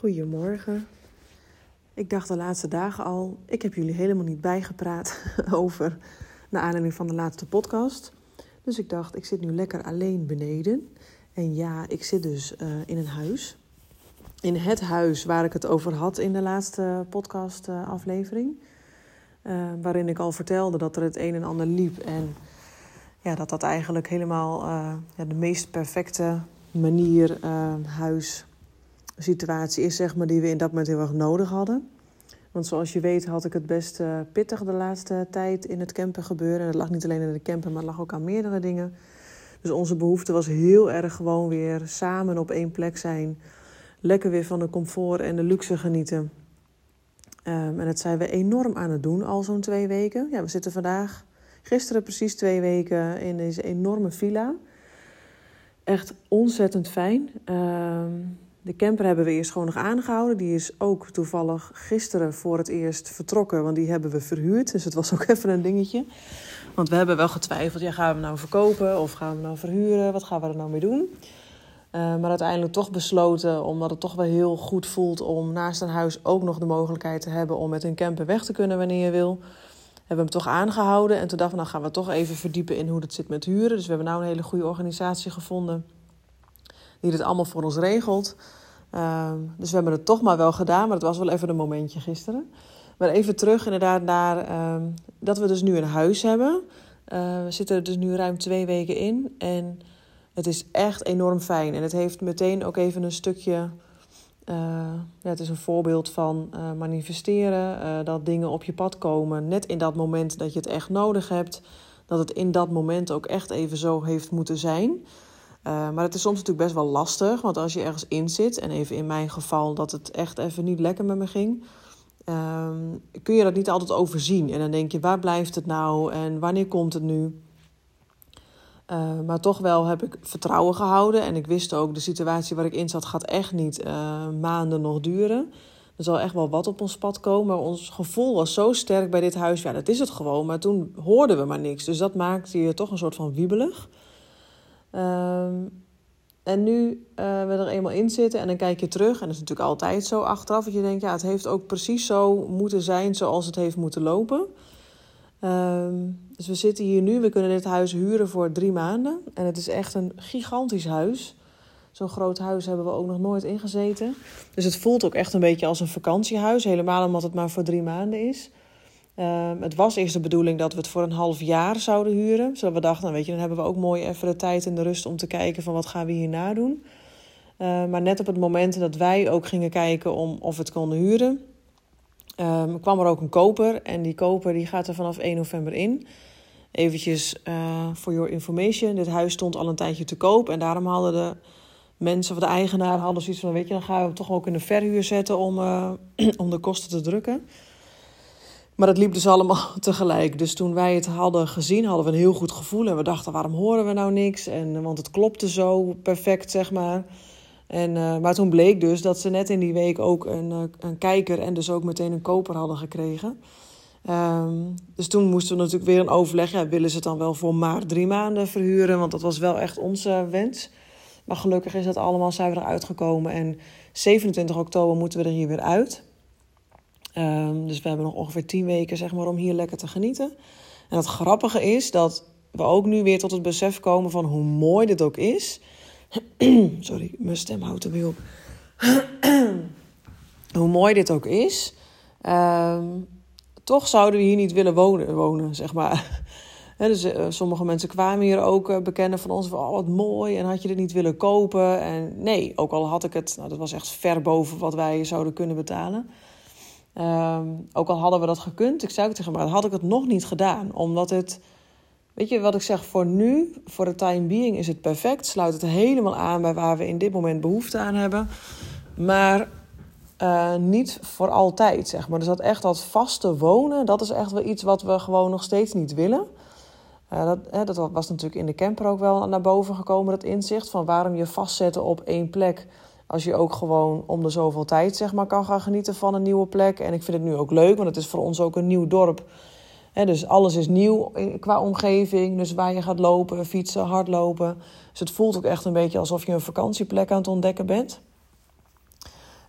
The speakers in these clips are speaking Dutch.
Goedemorgen. Ik dacht de laatste dagen al, ik heb jullie helemaal niet bijgepraat over naar aanleiding van de laatste podcast. Dus ik dacht, ik zit nu lekker alleen beneden. En ja, ik zit dus uh, in een huis. In het huis waar ik het over had in de laatste podcast-aflevering. Uh, uh, waarin ik al vertelde dat er het een en ander liep. En ja, dat dat eigenlijk helemaal ja, de meest perfecte manier huis situatie is, zeg maar, die we in dat moment heel erg nodig hadden. Want zoals je weet had ik het best uh, pittig de laatste tijd in het camper gebeuren. En dat lag niet alleen in de camper, maar lag ook aan meerdere dingen. Dus onze behoefte was heel erg gewoon weer samen op één plek zijn. Lekker weer van de comfort en de luxe genieten. Um, en dat zijn we enorm aan het doen, al zo'n twee weken. Ja, we zitten vandaag, gisteren precies twee weken in deze enorme villa. Echt ontzettend fijn. Um, de camper hebben we eerst gewoon nog aangehouden. Die is ook toevallig gisteren voor het eerst vertrokken, want die hebben we verhuurd. Dus het was ook even een dingetje. Want we hebben wel getwijfeld, ja, gaan we hem nou verkopen of gaan we hem nou verhuren? Wat gaan we er nou mee doen? Uh, maar uiteindelijk toch besloten, omdat het toch wel heel goed voelt om naast een huis ook nog de mogelijkheid te hebben om met een camper weg te kunnen wanneer je wil. Hebben we hem toch aangehouden en toen dachten we, nou gaan we toch even verdiepen in hoe het zit met huren. Dus we hebben nou een hele goede organisatie gevonden die dit allemaal voor ons regelt. Uh, dus we hebben het toch maar wel gedaan, maar het was wel even een momentje gisteren. Maar even terug inderdaad naar uh, dat we dus nu een huis hebben. Uh, we zitten er dus nu ruim twee weken in en het is echt enorm fijn. En het heeft meteen ook even een stukje... Uh, ja, het is een voorbeeld van uh, manifesteren, uh, dat dingen op je pad komen net in dat moment dat je het echt nodig hebt. Dat het in dat moment ook echt even zo heeft moeten zijn. Uh, maar het is soms natuurlijk best wel lastig, want als je ergens in zit, en even in mijn geval dat het echt even niet lekker met me ging, uh, kun je dat niet altijd overzien. En dan denk je, waar blijft het nou en wanneer komt het nu? Uh, maar toch wel heb ik vertrouwen gehouden en ik wist ook, de situatie waar ik in zat gaat echt niet uh, maanden nog duren. Er zal echt wel wat op ons pad komen, maar ons gevoel was zo sterk bij dit huis. Ja, dat is het gewoon, maar toen hoorden we maar niks. Dus dat maakte je toch een soort van wiebelig. Um, en nu uh, we er eenmaal in zitten en dan kijk je terug. En dat is natuurlijk altijd zo achteraf. Dat je denkt, ja, het heeft ook precies zo moeten zijn zoals het heeft moeten lopen. Um, dus we zitten hier nu. We kunnen dit huis huren voor drie maanden. En het is echt een gigantisch huis. Zo'n groot huis hebben we ook nog nooit ingezeten. Dus het voelt ook echt een beetje als een vakantiehuis. Helemaal omdat het maar voor drie maanden is. Uh, het was eerst de bedoeling dat we het voor een half jaar zouden huren. Zodat we dachten, nou weet je, dan hebben we ook mooi even de tijd en de rust om te kijken van wat gaan we hierna doen. Uh, maar net op het moment dat wij ook gingen kijken om of we het konden huren, uh, kwam er ook een koper. En die koper die gaat er vanaf 1 november in. Eventjes voor your information, dit huis stond al een tijdje te koop. En daarom hadden de mensen of de eigenaar hadden zoiets van, weet je, dan gaan we hem toch ook in de verhuur zetten om, om de kosten te drukken. Maar dat liep dus allemaal tegelijk. Dus toen wij het hadden gezien, hadden we een heel goed gevoel. En we dachten, waarom horen we nou niks? En, want het klopte zo perfect, zeg maar. En, uh, maar toen bleek dus dat ze net in die week ook een, uh, een kijker en dus ook meteen een koper hadden gekregen. Um, dus toen moesten we natuurlijk weer een overleg. Ja, willen ze het dan wel voor maar drie maanden verhuren? Want dat was wel echt onze wens. Maar gelukkig is dat allemaal, zijn we eruit gekomen. En 27 oktober moeten we er hier weer uit. Um, dus we hebben nog ongeveer tien weken zeg maar, om hier lekker te genieten. En het grappige is dat we ook nu weer tot het besef komen van hoe mooi dit ook is. Sorry, mijn stem houdt er weer op. hoe mooi dit ook is. Um, toch zouden we hier niet willen wonen, wonen zeg maar. Dus uh, sommige mensen kwamen hier ook uh, bekennen van ons van oh, wat mooi en had je dit niet willen kopen. En nee, ook al had ik het, nou, dat was echt ver boven wat wij zouden kunnen betalen. Um, ook al hadden we dat gekund, ik zei ook tegen maar had ik het nog niet gedaan. Omdat het, weet je wat ik zeg, voor nu, voor de time being is het perfect. Sluit het helemaal aan bij waar we in dit moment behoefte aan hebben. Maar uh, niet voor altijd, zeg maar. Dus dat echt dat vaste wonen, dat is echt wel iets wat we gewoon nog steeds niet willen. Uh, dat, hè, dat was natuurlijk in de camper ook wel naar boven gekomen, dat inzicht van waarom je vastzetten op één plek als je ook gewoon om de zoveel tijd zeg maar, kan gaan genieten van een nieuwe plek. En ik vind het nu ook leuk, want het is voor ons ook een nieuw dorp. He, dus alles is nieuw qua omgeving. Dus waar je gaat lopen, fietsen, hardlopen. Dus het voelt ook echt een beetje alsof je een vakantieplek aan het ontdekken bent.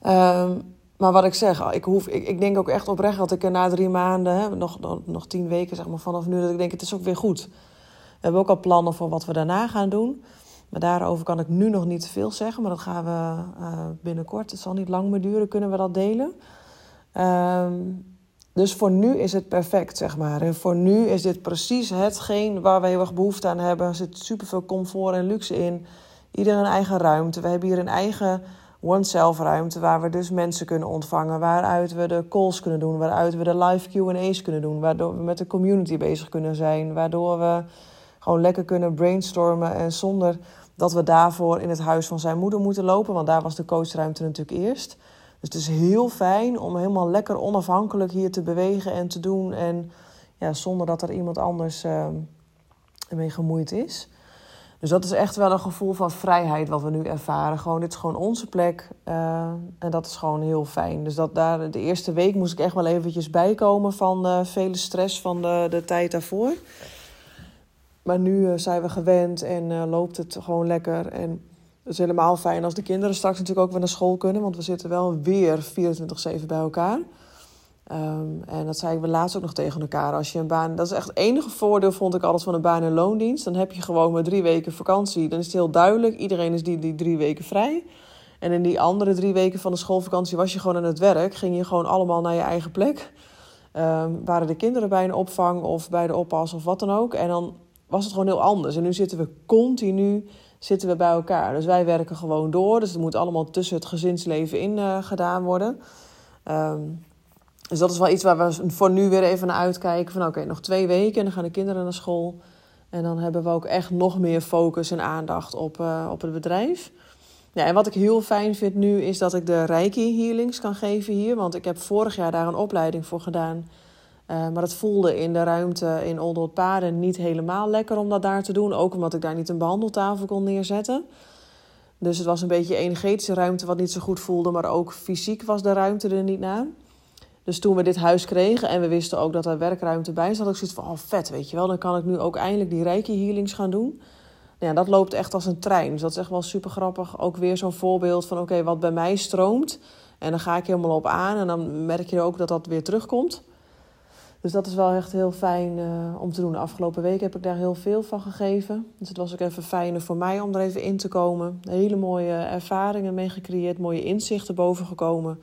Ehm, maar wat ik zeg, ik, hoef, ik, ik denk ook echt oprecht dat ik er na drie maanden, hè, nog, nog, nog tien weken zeg maar vanaf nu, dat ik denk het is ook weer goed. We hebben ook al plannen voor wat we daarna gaan doen. Maar daarover kan ik nu nog niet veel zeggen. Maar dat gaan we uh, binnenkort. Het zal niet lang meer duren, kunnen we dat delen. Um, dus voor nu is het perfect, zeg maar. En voor nu is dit precies hetgeen waar we heel erg behoefte aan hebben. Er zit superveel comfort en luxe in. Ieder een eigen ruimte. We hebben hier een eigen one-self ruimte waar we dus mensen kunnen ontvangen. Waaruit we de calls kunnen doen. Waaruit we de live Q&A's kunnen doen. Waardoor we met de community bezig kunnen zijn. Waardoor we gewoon lekker kunnen brainstormen. En zonder dat we daarvoor in het huis van zijn moeder moeten lopen. Want daar was de coachruimte natuurlijk eerst. Dus het is heel fijn om helemaal lekker onafhankelijk hier te bewegen en te doen. En ja, zonder dat er iemand anders uh, ermee gemoeid is. Dus dat is echt wel een gevoel van vrijheid wat we nu ervaren. Gewoon, dit is gewoon onze plek. Uh, en dat is gewoon heel fijn. Dus dat daar, de eerste week moest ik echt wel eventjes bijkomen van uh, vele stress van de, de tijd daarvoor. Maar nu uh, zijn we gewend en loopt het gewoon lekker. En het is helemaal fijn als de kinderen straks natuurlijk ook weer naar school kunnen. Want we zitten wel weer 24-7 bij elkaar. Um, en dat zeiden we laatst ook nog tegen elkaar. Als je een baan. Dat is echt het enige voordeel, vond ik altijd van een baan- en loondienst. Dan heb je gewoon maar drie weken vakantie. Dan is het heel duidelijk. Iedereen is die, die drie weken vrij. En in die andere drie weken van de schoolvakantie was je gewoon aan het werk. Ging je gewoon allemaal naar je eigen plek. Um, waren de kinderen bij een opvang of bij de oppas of wat dan ook. En dan was het gewoon heel anders. En nu zitten we continu zitten we bij elkaar. Dus wij werken gewoon door. Dus het moet allemaal tussen het gezinsleven in uh, gedaan worden. Um, dus dat is wel iets waar we voor nu weer even naar uitkijken. Van oké, nog twee weken en dan gaan de kinderen naar school. En dan hebben we ook echt nog meer focus en aandacht op, uh, op het bedrijf. Ja, en wat ik heel fijn vind nu is dat ik de Reiki healings kan geven hier. Want ik heb vorig jaar daar een opleiding voor gedaan. Uh, maar het voelde in de ruimte in Oldholt Paden niet helemaal lekker om dat daar te doen. Ook omdat ik daar niet een behandeltafel kon neerzetten. Dus het was een beetje energetische ruimte wat niet zo goed voelde. Maar ook fysiek was de ruimte er niet na. Dus toen we dit huis kregen en we wisten ook dat er werkruimte bij zat, had ik zoiets van, oh vet, weet je wel. Dan kan ik nu ook eindelijk die reiki healings gaan doen. Ja, dat loopt echt als een trein. Dus dat is echt wel super grappig. Ook weer zo'n voorbeeld van, oké, wat bij mij stroomt. En dan ga ik helemaal op aan en dan merk je ook dat dat weer terugkomt. Dus dat is wel echt heel fijn uh, om te doen. De afgelopen week heb ik daar heel veel van gegeven. Dus het was ook even fijner voor mij om er even in te komen. Hele mooie ervaringen mee gecreëerd, mooie inzichten boven gekomen.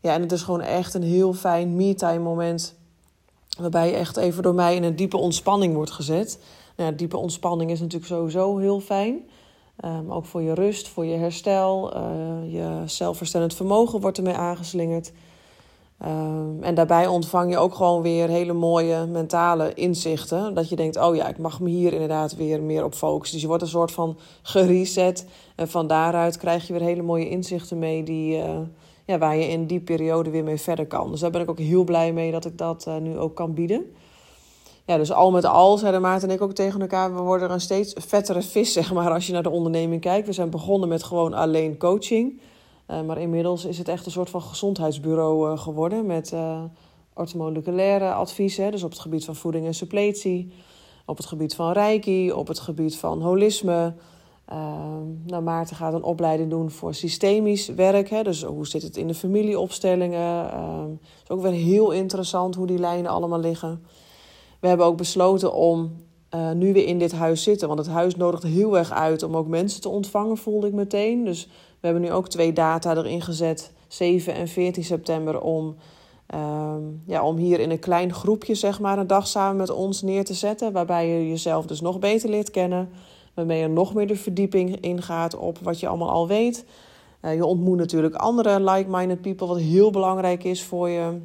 Ja, en het is gewoon echt een heel fijn me-time moment. Waarbij je echt even door mij in een diepe ontspanning wordt gezet. Nou, ja, diepe ontspanning is natuurlijk sowieso heel fijn. Um, ook voor je rust, voor je herstel. Uh, je zelfverstellend vermogen wordt ermee aangeslingerd. Um, en daarbij ontvang je ook gewoon weer hele mooie mentale inzichten. Dat je denkt, oh ja, ik mag me hier inderdaad weer meer op focussen. Dus je wordt een soort van gereset. En van daaruit krijg je weer hele mooie inzichten mee die, uh, ja, waar je in die periode weer mee verder kan. Dus daar ben ik ook heel blij mee dat ik dat uh, nu ook kan bieden. Ja, dus al met al zeiden Maarten en ik ook tegen elkaar... we worden een steeds vettere vis, zeg maar, als je naar de onderneming kijkt. We zijn begonnen met gewoon alleen coaching... Uh, maar inmiddels is het echt een soort van gezondheidsbureau uh, geworden met uh, orthomoleculaire adviezen. Dus op het gebied van voeding en suppletie, op het gebied van reiki, op het gebied van holisme. nou, Maarten gaat een opleiding doen voor systemisch werk. Hè? Dus hoe zit het in de familieopstellingen? Het is ook weer heel interessant hoe die lijnen allemaal liggen. We hebben ook besloten om nu weer in dit huis zitten. Want het huis nodigt heel erg uit om ook mensen te ontvangen, voelde ik meteen. Dus we hebben nu ook twee data erin gezet, 7 en 14 september, om, um, ja, om hier in een klein groepje zeg maar, een dag samen met ons neer te zetten. Waarbij je jezelf dus nog beter leert kennen. Waarmee je nog meer de verdieping ingaat op wat je allemaal al weet. Uh, je ontmoet natuurlijk andere like-minded people, wat heel belangrijk is voor je,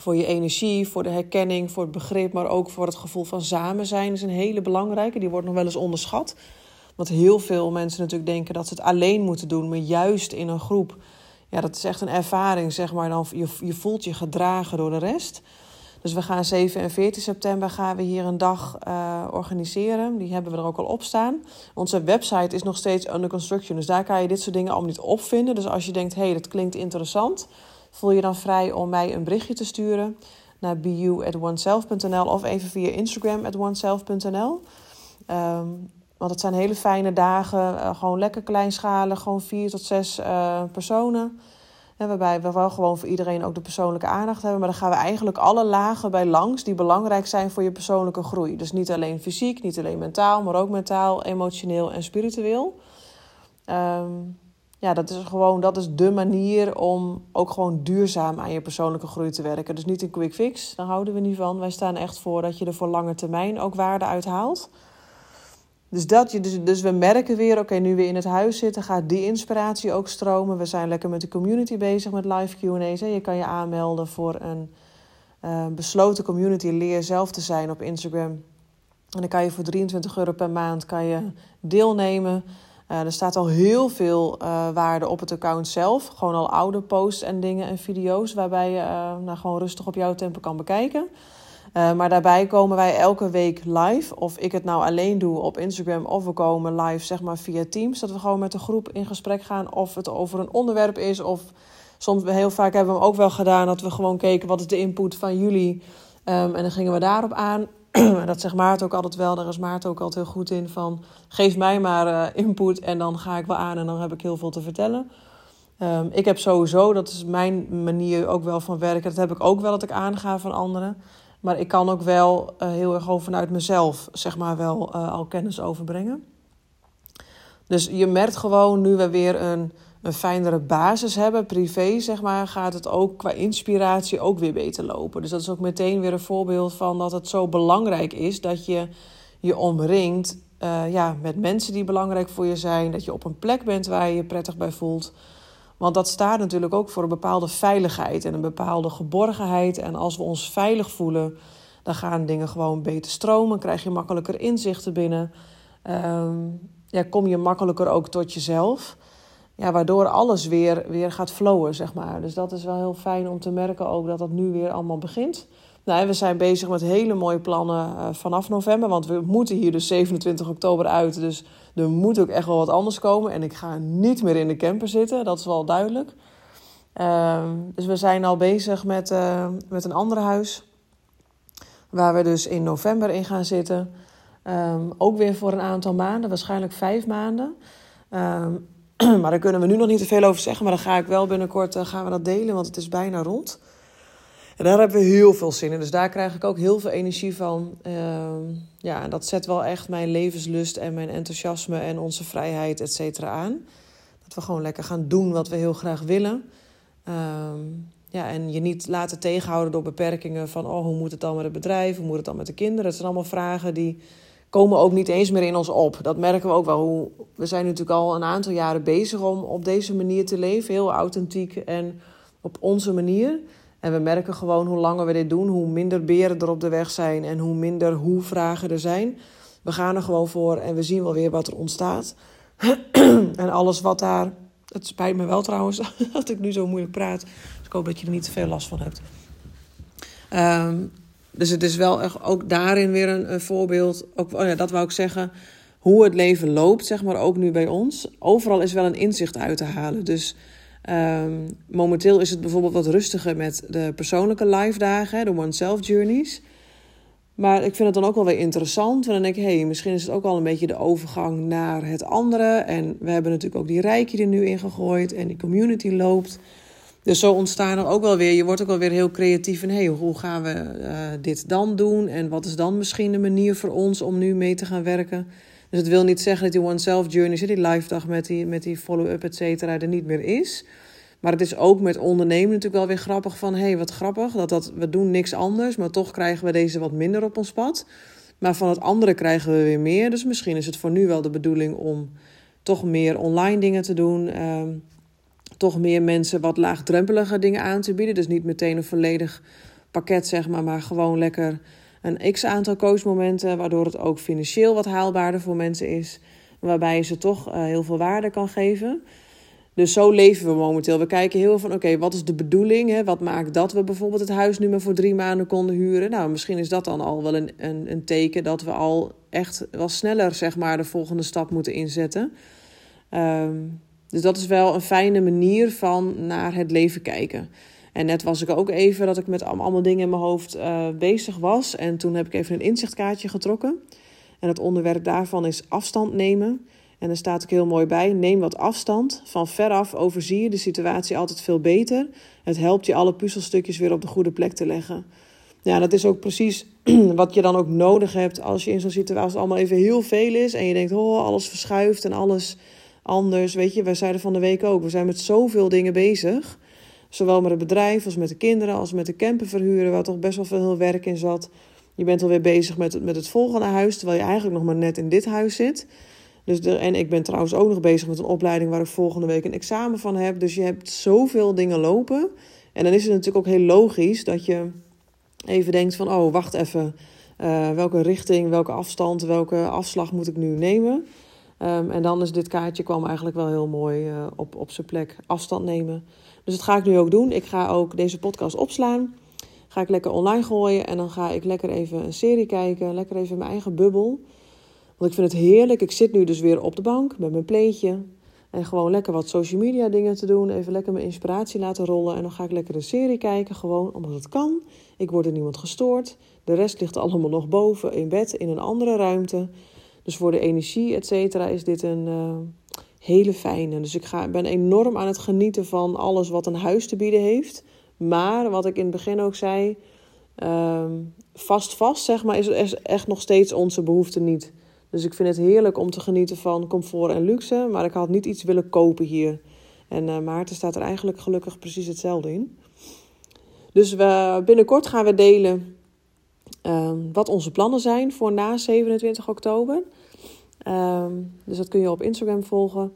voor je energie, voor de herkenning, voor het begrip, maar ook voor het gevoel van samen zijn is een hele belangrijke. Die wordt nog wel eens onderschat. Want heel veel mensen natuurlijk denken dat ze het alleen moeten doen, maar juist in een groep. Ja, dat is echt een ervaring, zeg maar. Dan, je, je voelt je gedragen door de rest. Dus we gaan 7 en 14 september gaan we hier een dag uh, organiseren. Die hebben we er ook al op staan. Onze website is nog steeds under construction. Dus daar kan je dit soort dingen allemaal niet op vinden. Dus als je denkt, hé, hey, dat klinkt interessant... voel je dan vrij om mij een berichtje te sturen... naar bu@oneself.nl of even via Instagram at oneself.nl. Um, want het zijn hele fijne dagen. Uh, gewoon lekker kleinschalig. Gewoon vier tot zes uh, personen. waarbij we wel gewoon voor iedereen ook de persoonlijke aandacht hebben. Maar dan gaan we eigenlijk alle lagen bij langs die belangrijk zijn voor je persoonlijke groei. Dus niet alleen fysiek, niet alleen mentaal, maar ook mentaal, emotioneel en spiritueel. Um, ja, dat is gewoon dat is de manier om ook gewoon duurzaam aan je persoonlijke groei te werken. Dus niet een quick fix, daar houden we niet van. Wij staan echt voor dat je er voor lange termijn ook waarde uit haalt. Dus, dat je, dus, dus we merken weer, oké, nu we in het huis zitten, gaat die inspiratie ook stromen. We zijn lekker met de community bezig met live QA's. Je kan je aanmelden voor een uh, besloten community. Leer zelf te zijn op Instagram. En dan kan je voor 23 euro per maand kan je deelnemen. Uh, er staat al heel veel uh, waarde op het account zelf. Gewoon al oude posts en dingen en video's waarbij je uh, nou, gewoon rustig op jouw tempo kan bekijken. maar daarbij komen wij elke week live. Of ik het nou alleen doe op Instagram of we komen live zeg maar via Teams. Dat we gewoon met de groep in gesprek gaan of het over een onderwerp is. Of soms heel vaak hebben we hem ook wel gedaan dat we gewoon keken wat is de input van jullie. Um, en dan gingen we daarop aan. dat zegt Maarten ook altijd wel, daar is Maarten ook altijd heel goed in. Van geef mij maar uh, input en dan ga ik wel aan en dan heb ik heel veel te vertellen. Um, ik heb sowieso, dat is mijn manier ook wel van werken. Dat heb ik ook wel dat ik aanga van anderen. Maar ik kan ook wel uh, heel erg gewoon vanuit mezelf, zeg maar, wel uh, al kennis overbrengen. Dus je merkt gewoon nu we weer een een fijnere basis hebben, privé zeg maar, gaat het ook qua inspiratie ook weer beter lopen. Dus dat is ook meteen weer een voorbeeld van dat het zo belangrijk is dat je je omringt uh, ja, met mensen die belangrijk voor je zijn. Dat je op een plek bent waar je je prettig bij voelt. Want dat staat natuurlijk ook voor een bepaalde veiligheid en een bepaalde geborgenheid. En als we ons veilig voelen, dan gaan dingen gewoon beter stromen. Krijg je makkelijker inzichten binnen. Um, ja, kom je makkelijker ook tot jezelf ja, waardoor alles weer, weer gaat flowen, zeg maar. Dus dat is wel heel fijn om te merken ook dat dat nu weer allemaal begint. Nou, we zijn bezig met hele mooie plannen uh, vanaf november. Want we moeten hier dus 27 oktober uit. Dus er moet ook echt wel wat anders komen. En ik ga niet meer in de camper zitten, dat is wel duidelijk. Uh, dus we zijn al bezig met, uh, met een ander huis. Waar we dus in november in gaan zitten. Um, ook weer voor een aantal maanden, waarschijnlijk vijf maanden. Um, maar daar kunnen we nu nog niet te veel over zeggen. Maar dan ga ik wel binnenkort uh, gaan we dat delen, want het is bijna rond. En daar hebben we heel veel zin in. Dus daar krijg ik ook heel veel energie van. Uh, ja, en dat zet wel echt mijn levenslust en mijn enthousiasme en onze vrijheid, et cetera, aan. Dat we gewoon lekker gaan doen wat we heel graag willen. Uh, ja, en je niet laten tegenhouden door beperkingen van... oh, hoe moet het dan met het bedrijf, hoe moet het dan met de kinderen? Het zijn allemaal vragen die komen ook niet eens meer in ons op. Dat merken we ook wel. We zijn natuurlijk al een aantal jaren bezig om op deze manier te leven. Heel authentiek en op onze manier. En we merken gewoon hoe langer we dit doen, hoe minder beren er op de weg zijn en hoe minder hoe-vragen er zijn. We gaan er gewoon voor en we zien wel weer wat er ontstaat. en alles wat daar. Het spijt me wel trouwens dat ik nu zo moeilijk praat. Dus ik hoop dat je er niet te veel last van hebt. Um, dus het is wel echt ook daarin weer een, een voorbeeld. Ook, oh ja, dat wou ik zeggen. Hoe het leven loopt, zeg maar, ook nu bij ons. Overal is wel een inzicht uit te halen. Dus um, momenteel is het bijvoorbeeld wat rustiger met de persoonlijke live dagen, de one-self journeys. Maar ik vind het dan ook wel weer interessant. Want dan denk ik, hé, hey, misschien is het ook al een beetje de overgang naar het andere. En we hebben natuurlijk ook die rijkje er nu ingegooid en die community loopt. Dus zo ontstaan er ook wel weer, je wordt ook wel weer heel creatief en hey, hoe gaan we uh, dit dan doen? En wat is dan misschien de manier voor ons om nu mee te gaan werken? Dus het wil niet zeggen dat die one-self journey, die live dag met die, met die follow-up, et cetera, er niet meer is. Maar het is ook met ondernemen natuurlijk wel weer grappig van... hé, hey, wat grappig, dat, dat we doen niks anders... maar toch krijgen we deze wat minder op ons pad. Maar van het andere krijgen we weer meer. Dus misschien is het voor nu wel de bedoeling om toch meer online dingen te doen... Uh, toch meer mensen wat laagdrempelige dingen aan te bieden. Dus niet meteen een volledig pakket, zeg maar, maar gewoon lekker een x aantal coachmomenten, waardoor het ook financieel wat haalbaarder voor mensen is. Waarbij je ze toch uh, heel veel waarde kan geven. Dus zo leven we momenteel. We kijken heel van, oké, wat is de bedoeling? Hè? Wat maakt dat we bijvoorbeeld het huis nu maar voor drie maanden konden huren? Nou, misschien is dat dan al wel een, een, een teken dat we al echt wel sneller, zeg maar, de volgende stap moeten inzetten. Um, dus dat is wel een fijne manier van naar het leven kijken. En net was ik ook even dat ik met allemaal dingen in mijn hoofd uh, bezig was. En toen heb ik even een inzichtkaartje getrokken. En het onderwerp daarvan is afstand nemen. En er staat ook heel mooi bij: neem wat afstand. Van veraf overzie je de situatie altijd veel beter. Het helpt je alle puzzelstukjes weer op de goede plek te leggen. Ja, dat is ook precies wat je dan ook nodig hebt als je in zo'n situatie allemaal even heel veel is en je denkt, oh, alles verschuift en alles anders. Weet je, wij zeiden van de week ook, we zijn met zoveel dingen bezig. Zowel met het bedrijf als met de kinderen, als met de camper verhuren, waar toch best wel veel werk in zat. Je bent alweer bezig met het, met het volgende huis, terwijl je eigenlijk nog maar net in dit huis zit. Dus de, en ik ben trouwens ook nog bezig met een opleiding waar ik volgende week een examen van heb. Dus je hebt zoveel dingen lopen. En dan is het natuurlijk ook heel logisch dat je even denkt van, oh, wacht even. Uh, welke richting, welke afstand, welke afslag moet ik nu nemen? Um, en dan is dit kaartje kwam eigenlijk wel heel mooi uh, op, op zijn plek afstand nemen. Dus dat ga ik nu ook doen. Ik ga ook deze podcast opslaan. Ga ik lekker online gooien en dan ga ik lekker even een serie kijken. Lekker even mijn eigen bubbel. Want ik vind het heerlijk. Ik zit nu dus weer op de bank met mijn pleetje. En gewoon lekker wat social media dingen te doen. Even lekker mijn inspiratie laten rollen. En dan ga ik lekker een serie kijken. Gewoon omdat het kan. Ik word er niemand gestoord. De rest ligt allemaal nog boven in bed in een andere ruimte. Dus voor de energie, et cetera, is dit een uh, hele fijne. Dus ik ga, ben enorm aan het genieten van alles wat een huis te bieden heeft. Maar wat ik in het begin ook zei, uh, vast vast zeg maar, is echt nog steeds onze behoefte niet. Dus ik vind het heerlijk om te genieten van comfort en luxe. Maar ik had niet iets willen kopen hier. En uh, Maarten staat er eigenlijk gelukkig precies hetzelfde in. Dus we, binnenkort gaan we delen um, wat onze plannen zijn voor na 27 oktober. Um, dus dat kun je op Instagram volgen.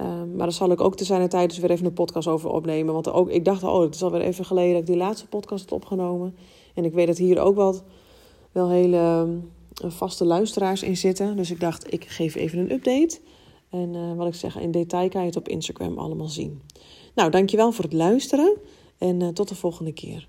Um, maar daar zal ik ook te zijn tijd dus weer even een podcast over opnemen. Want ook, ik dacht, oh, het is alweer even geleden dat ik die laatste podcast heb opgenomen. En ik weet dat hier ook wat, wel hele vaste luisteraars in zitten. Dus ik dacht, ik geef even een update. En uh, wat ik zeg, in detail kan je het op Instagram allemaal zien. Nou, dankjewel voor het luisteren en uh, tot de volgende keer.